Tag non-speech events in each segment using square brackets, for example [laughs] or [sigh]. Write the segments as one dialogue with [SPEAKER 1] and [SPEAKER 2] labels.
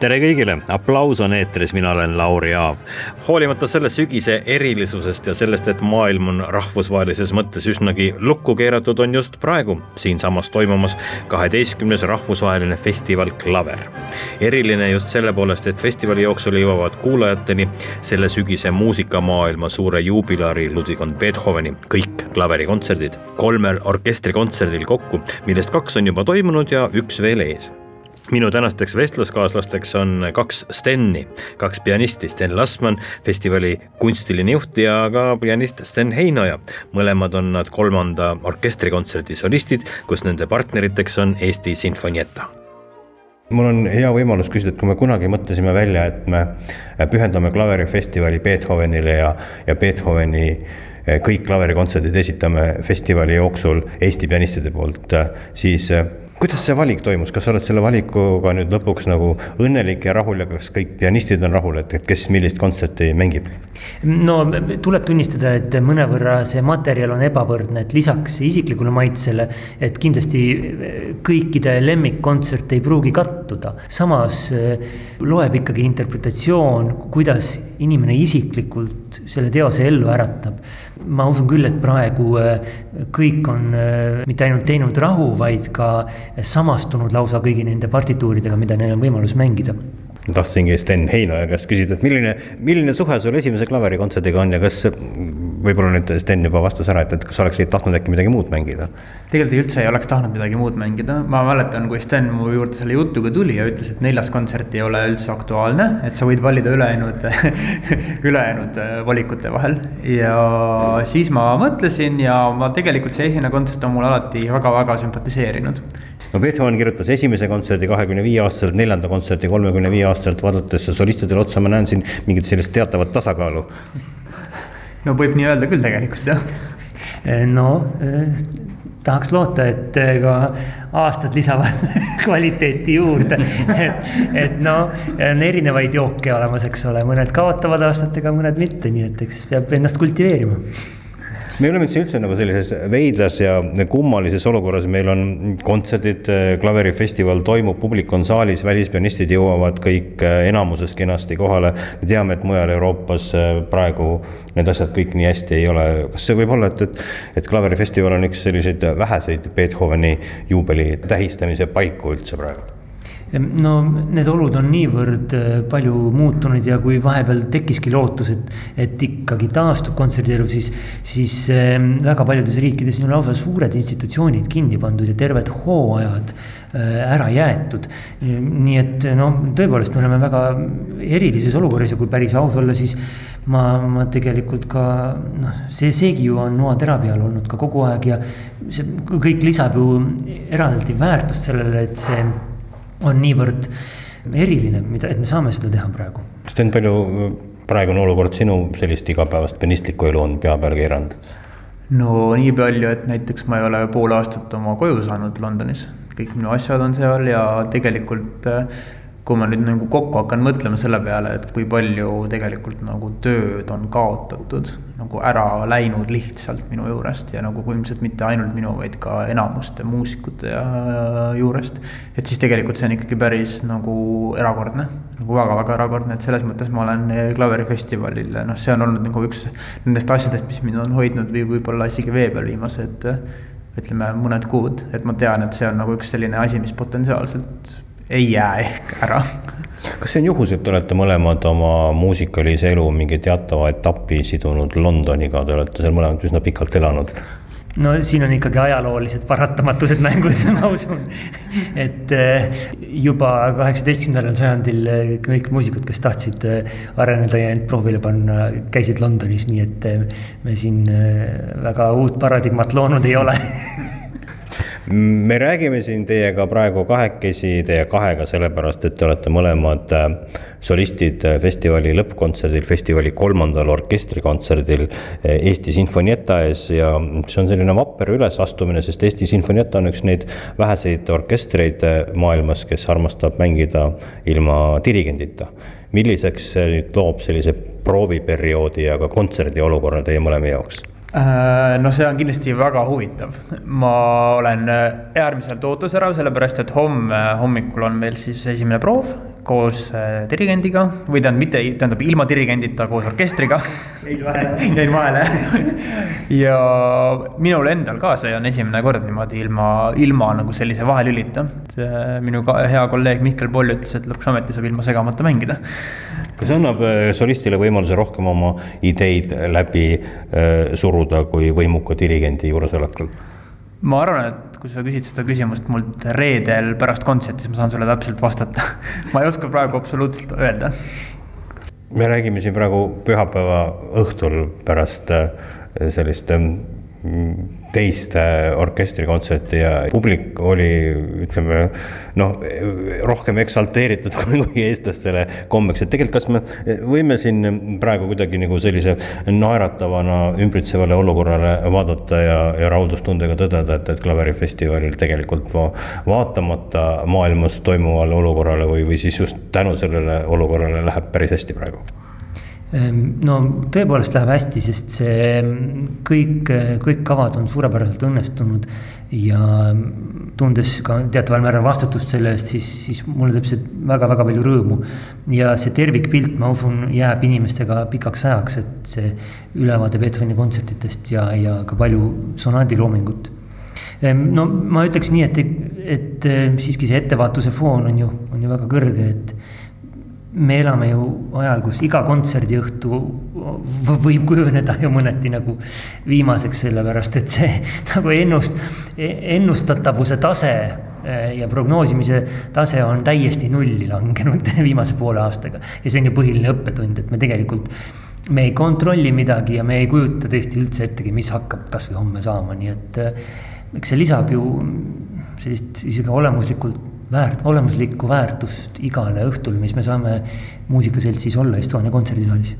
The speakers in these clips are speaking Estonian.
[SPEAKER 1] tere kõigile, aplaus on eetris, mina olen Lauri Aav. hoolimata selle sügise erilisusest ja sellest, et maailm on rahvusvahelises mõttes üsnagi lukku keeratud, on just praegu siinsamas toimumas kaheteistkümnes rahvusvaheline festival Klaver. eriline just selle poolest, et festivali jooksul jõuavad kuulajateni selle sügise muusikamaailma suure juubilari Ludwig von Beethoveni kõik klaverikontserdid kolmel orkestrikontserdil kokku, millest kaks on juba toimunud ja üks veel ees minu tänasteks vestluskaaslasteks on kaks Steni, kaks pianisti, Sten Lasman, festivali kunstiline juht ja ka pianist Sten Heinoja. mõlemad on nad kolmanda orkestrikontserdi solistid, kus nende partneriteks on Eesti Sinfonietta
[SPEAKER 2] mul on hea võimalus küsida, et kui me kunagi mõtlesime välja, et me pühendame klaverifestivali Beethovenile ja, ja Beethoveni kõik klaverikontserdid esitame festivali jooksul Eesti pianistide poolt, siis kuidas see valik toimus, kas sa oled selle valikuga nüüd lõpuks nagu õnnelik ja rahul ja kas kõik pianistid on rahul, et, et kes millist kontserti mängib?
[SPEAKER 3] no tuleb tunnistada, et mõnevõrra see materjal on ebavõrdne, et lisaks isiklikule maitsele, et kindlasti kõikide lemmikkontserte ei pruugi kattuda. samas eh, loeb ikkagi interpretatsioon, kuidas inimene isiklikult selle teose ellu äratab ma usun küll, et praegu äh, kõik on äh, mitte ainult teinud rahu, vaid ka samastunud lausa kõigi nende partituuridega, mida neil on võimalus mängida.
[SPEAKER 2] Tahtsingi Sten Heinoja käest küsida, et milline, milline suhe sul esimese klaverikontserdiga on ja kas võib-olla nüüd Sten juba vastas ära, et, et kas oleksid tahtnud äkki midagi muud mängida?
[SPEAKER 4] tegelikult üldse ei oleks tahtnud midagi muud mängida, ma mäletan, kui Sten mu juurde selle jutuga tuli ja ütles, et neljas kontsert ei ole üldse aktuaalne, et sa võid valida ülejäänud [laughs] ülejäänud äh, valikute vahel. ja siis ma mõtlesin ja ma tegelikult see esimene kontsert on mulle alati väga-väga sümpatiseerinud
[SPEAKER 2] no Beethoven kirjutas esimese kontserdi kahekümne viie aastaselt, neljanda kontserdi kolmekümne viie aastaselt, vaadates solistidele otsa, ma näen siin mingit sellist teatavat tasakaalu.
[SPEAKER 4] No võib nii öelda küll tegelikult jah.
[SPEAKER 3] Eh, no eh, tahaks loota, et eh, ka aastad lisavad [laughs] kvaliteeti juurde. et, et noh, on erinevaid jooke olemas, eks ole, mõned kaotavad aastatega, mõned mitte, nii et eks peab ennast kultiveerima
[SPEAKER 2] me oleme üldse nagu sellises veidras ja kummalises olukorras, meil on kontserdid, klaverifestival toimub, publik on saalis, välispianistid jõuavad kõik äh, enamuses kenasti kohale. me teame, et mujal Euroopas äh, praegu need asjad kõik nii hästi ei ole. kas see võib olla, et, et, et klaverifestival on üks selliseid väheseid Beethoveni juubeli tähistamise paiku üldse praegu?
[SPEAKER 3] No need olud on niivõrd äh, palju muutunud ja kui vahepeal tekkiski lootus, et, et ikkagi taastub kontserdielu, siis, siis väga paljudes riikides on lausa suured institutsioonid kinni pandud ja terved hooajad äh, ära jäetud. nii et noh, tõepoolest, me oleme väga erilises olukorras ja kui päris aus olla, siis ma, ma tegelikult ka noh, see, seegi ju on noatera peal olnud ka kogu aeg ja see kõik lisab ju eraldi väärtust sellele, et see on niivõrd eriline, mida, et me saame seda teha praegu.
[SPEAKER 2] Sten, palju praegune olukord sinu sellist igapäevast penistlikku elu on pea peale keeranud?
[SPEAKER 4] no nii palju, et näiteks ma ei ole pool aastat oma koju saanud Londonis, kõik minu asjad on seal ja tegelikult kui ma nüüd nagu kokku hakkan mõtlema selle peale, et kui palju tegelikult nagu tööd on kaotatud, nagu ära läinud lihtsalt minu juurest ja nagu ilmselt mitte ainult minu, vaid ka enamuste muusikute ja, juurest. et siis tegelikult see on ikkagi päris nagu erakordne, nagu väga-väga erakordne, et selles mõttes ma olen klaverifestivalil, noh, see on olnud nagu üks nendest asjadest, mis mind on hoidnud või võib-olla isegi vee peal viimased ütleme mõned kuud, et ma tean, et see on nagu üks selline asi, mis potentsiaalselt ei jää ehk ära.
[SPEAKER 2] kas see on juhus, et te olete mõlemad oma muusikalise elu mingi teatava etapi sidunud Londoniga, te olete seal mõlemad üsna pikalt elanud?
[SPEAKER 3] no siin on ikkagi ajaloolised paratamatused mängus, [laughs] ma usun. et eh, juba kaheksateistkümnendal sajandil eh, kõik muusikud, kes tahtsid eh, areneda ja end proovile panna, käisid Londonis, nii et me siin väga uut paradigmat loonud ei ole [laughs]
[SPEAKER 1] me räägime siin teiega praegu kahekesi, teie kahega, sellepärast et te olete mõlemad äh, solistid äh, festivali lõppkontserdil, festivali kolmandal orkestrikontserdil äh, Eesti Sinfonietta ees ja see on selline vapper ülesastumine, sest Eesti Sinfonietta on üks neid väheseid orkestreid maailmas, kes armastab mängida ilma dirigendita. milliseks see nüüd loob sellise prooviperioodi ja ka kontserdi olukorra teie mõlema jaoks?
[SPEAKER 4] Äh, no see on kindlasti väga huvitav. ma olen äh, äärmiselt ootuserav, sellepärast et homme hommikul on meil siis esimene proov koos äh, dirigendiga või tähendab mitte, tähendab ilma dirigendita koos orkestriga. [laughs] jäid vahele. jäin vahele [laughs] ja minul endal ka, see on esimene kord niimoodi ilma, ilma nagu sellise vahelülita. minu ka, hea kolleeg Mihkel Poll ütles, et lõpuks ometi saab ilma segamata mängida
[SPEAKER 1] kas see annab äh, solistile võimaluse rohkem oma ideid läbi äh, suruda kui võimuka dirigendi juuresolekul?
[SPEAKER 4] ma arvan, et kui sa küsid seda küsimust mult reedel pärast kontserti, siis ma saan sulle täpselt vastata [laughs] ma ei oska praegu absoluutselt öelda.
[SPEAKER 1] me räägime siin praegu pühapäeva õhtul pärast äh, sellist ähm, teist orkestrikontserti ja publik oli, ütleme noh, rohkem eksalteeritud [laughs] kui, eestlastele kombeks, et tegelikult kas me võime siin praegu kuidagi nagu sellise naeratavana ümbritsevale olukorrale vaadata ja, ja rahuldustundega tõdeda, et, et klaverifestivalil tegelikult va, vaatamata maailmas toimuvale olukorrale või, või siis just tänu sellele olukorrale läheb päris hästi praegu
[SPEAKER 3] no tõepoolest läheb hästi, sest see ehm, kõik, kõik kavad on suurepäraselt õnnestunud. ja ehm, tundes ka teataval määral vastutust selle eest, siis, siis mulle teeb see väga-väga palju rõõmu. ja see tervikpilt, ma usun, jääb inimestega pikaks ajaks, et see ülevaade Beethoveni kontsertidest ja, ja ka palju sonaadiloomingut no ma ütleks nii, et, et siiski see ettevaatuse foon on ju, on ju väga kõrge, et me elame ju ajal, kus iga kontserdiõhtu võib kujuneda ju mõneti nagu viimaseks, sellepärast et see [laughs] nagu ennust, ennustatavuse tase eh, ja prognoosimise tase on täiesti nulli langenud [laughs] viimase poole aastaga. ja see on ju põhiline õppetund, et me tegelikult, me ei kontrolli midagi ja me ei kujuta tõesti üldse ettegi, mis hakkab kasvõi homme saama, nii et eh, eks see lisab ju sellist isegi olemuslikult väärt, olemuslikku väärtust igale õhtule, mis me saame muusikaseltsis olla Estonia kontserdisaalis.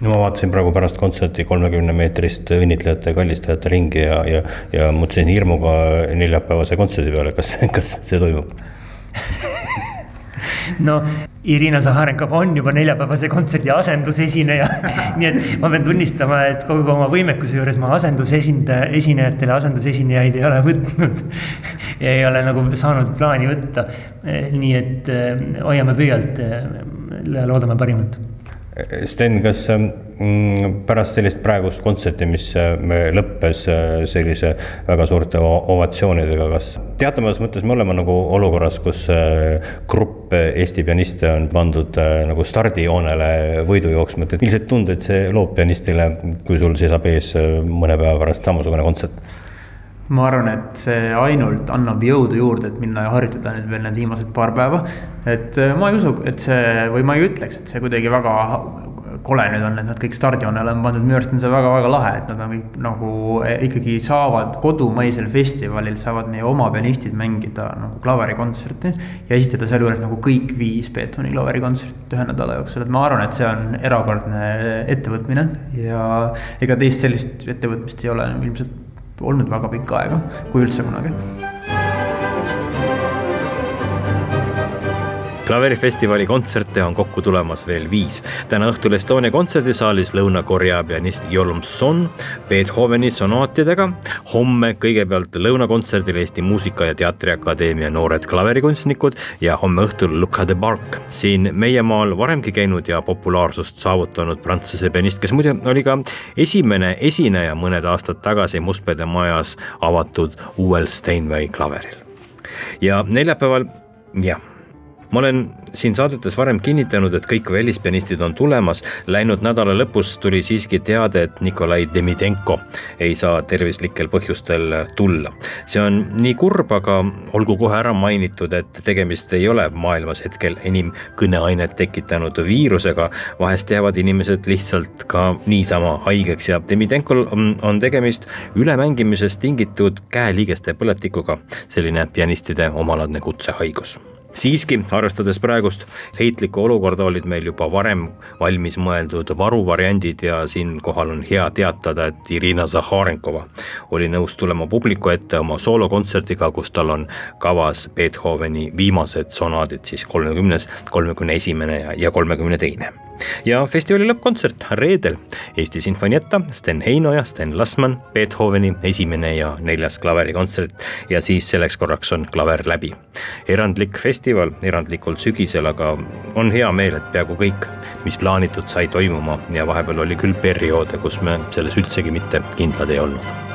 [SPEAKER 1] No ma vaatasin praegu pärast kontserti kolmekümne meetrist õnnitlejate ja kallistajate ringi ja, ja, ja mõtlesin hirmuga neljapäevase kontserdi peale, kas, kas see toimub [laughs] [laughs]
[SPEAKER 3] no Irina Zaharenkov on juba neljapäevase kontserdi asendusesineja [laughs] nii et ma pean tunnistama, et kogu oma võimekuse juures ma asendusesindaja, esinejatele asendusesinejaid ei ole võtnud. [laughs] Ei ole nagu saanud plaani võtta. nii et eh, hoiame pöialt ja eh, loodame parimat.
[SPEAKER 1] Sten, kas mm, pärast sellist praegust kontserti, mis äh, lõppes äh, sellise väga suurte ovatsioonidega, kas teatavas mõttes me oleme nagu olukorras, kus äh, grupp Eesti pianiste on pandud nagu stardijoonele võidu jooksma, et milliseid tundeid see loob pianistile, kui sul seisab ees mõne päeva pärast samasugune kontsert?
[SPEAKER 4] ma arvan, et see ainult annab jõudu juurde, et minna ja harjutada nüüd veel need viimased paar päeva. et ma ei usu, et see või ma ei ütleks, et see kuidagi väga kole nüüd on, et nad kõik stardioonele on pandud, minu arust on see väga-väga lahe, et nad on kõik nagu e, ikkagi saavad kodumaisel festivalil saavad meie oma pianistid mängida nagu klaverikontserti. ja esitada sealjuures nagu kõik viis Beethoveni klaverikontserti ühe nädala jooksul, et ma arvan, et see on erakordne ettevõtmine ja ega teist sellist ettevõtmist ei ole ilmselt olnud väga pikka aega, kui üldse kunagi
[SPEAKER 5] klaverifestivali kontserte on kokku tulemas veel viis. täna õhtul Estonia kontserdisaalis Lõuna-Korea pianist Yolm Son Beethoveni sonaatidega. homme kõigepealt lõunakontserdil Eesti Muusika- ja Teatriakadeemia noored klaverikunstnikud ja homme õhtul Luca de Barc. siin meie maal varemgi käinud ja populaarsust saavutanud prantsuse pianist, kes muide oli ka esimene esineja mõned aastad tagasi Mustpeade majas avatud uuel Steinway klaveril. ja neljapäeval jah
[SPEAKER 1] ma olen siin saadetes varem kinnitanud, et kõik välispianistid on tulemas. Läinud nädala lõpus tuli siiski teade, et Nikolai Demidenko ei saa tervislikel põhjustel tulla. see on nii kurb, aga olgu kohe ära mainitud, et tegemist ei ole maailmas hetkel enim kõneainet tekitanud viirusega. vahest jäävad inimesed lihtsalt ka niisama haigeks ja Demidenkol on tegemist ülemängimisest tingitud käeliigeste põletikuga, selline pianistide omalaadne kutsehaigus siiski, arvestades praegust heitlikku olukorda, olid meil juba varem valmis mõeldud varuvariandid ja siinkohal on hea teatada, et Irina Zaharenkova oli nõus tulema publiku ette oma soolokontserdiga, kus tal on kavas Beethoveni viimased sonaadid, siis kolmekümnes, kolmekümne esimene ja kolmekümne teine ja festivali lõppkontsert reedel. Eesti Sinfonietta, Sten Heinoja, Sten Lasman, Beethoveni esimene ja neljas klaverikontsert. Ja siis selleks korraks on klaver läbi. erandlik festival erandlikul sügisel, aga on hea meel, et peaaegu kõik, mis plaanitud sai toimuma. Ja vahepeal oli küll perioode, kus me selles üldsegi mitte kindlad ei olnud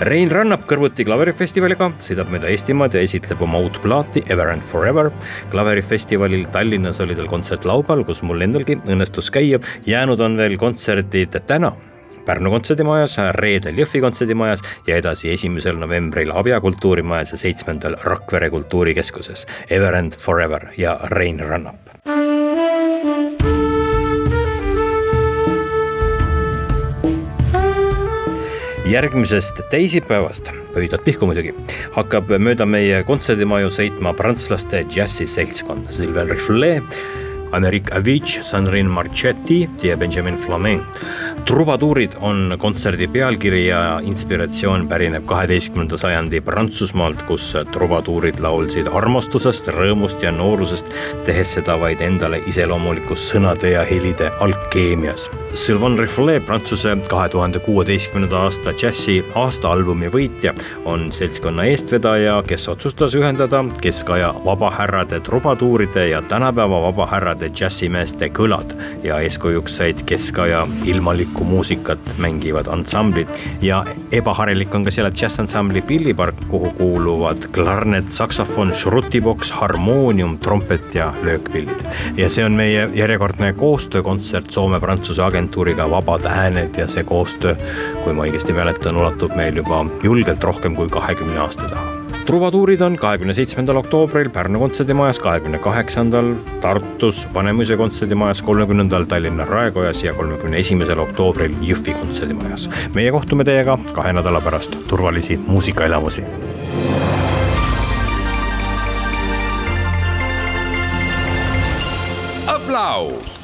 [SPEAKER 1] Rein Rannap kõrvuti klaverifestivaliga sõidab mööda Eestimaad ja esitleb oma uut plaati Ever and Forever. klaverifestivalil Tallinnas oli tal kontsert laupäeval, kus mul endalgi õnnestus käia, jäänud on veel kontserdid täna Pärnu kontserdimajas, reedel Jõhvi kontserdimajas ja edasi esimesel novembril Abja kultuurimajas ja seitsmendal Rakvere kultuurikeskuses. Ever and Forever ja Rein Rannap. Järgmisest teisipäevast, pöidlad pihku muidugi, hakkab mööda meie kontserdimaju sõitma prantslaste džässiseltskond Sylvain Riflet, Amerik Avicii, Sandrine Marchetti ja Benjamin Flamen trubaduurid on kontserdi pealkiri ja inspiratsioon pärineb kaheteistkümnenda sajandi Prantsusmaalt, kus trubaduurid laulsid armastusest, rõõmust ja noorusest, tehes seda vaid endale iseloomulikus sõnade ja helide alkeemias. Sylvain Riflet, Prantsuse kahe tuhande kuueteistkümnenda aasta džässi aastaalbumi võitja, on seltskonna eestvedaja, kes otsustas ühendada keskaja vabahärrade trubaduuride ja tänapäeva vabahärrade džässimeeste kõlad ja eeskujuks said keskaja ilmalik rahulikku muusikat mängivad ansamblid ja ebaharilik on ka seal džässansambli Pillipark, kuhu kuuluvad klarnet, saksofon, šrutiboks, harmoonium, trompet ja löökpillid. ja see on meie järjekordne koostöökontsert Soome-Prantsuse agentuuriga Vabad hääled ja see koostöö, kui ma õigesti mäletan, ulatub meil juba julgelt rohkem kui kahekümne aasta taha trubaduurid on kahekümne seitsmendal oktoobril Pärnu kontserdimajas, kahekümne kaheksandal Tartus Vanemuise kontserdimajas, kolmekümnendal Tallinna Raekojas ja kolmekümne esimesel oktoobril Jõhvi kontserdimajas. meie kohtume teiega kahe nädala pärast, turvalisi muusikaelamusi.
[SPEAKER 6] aplaus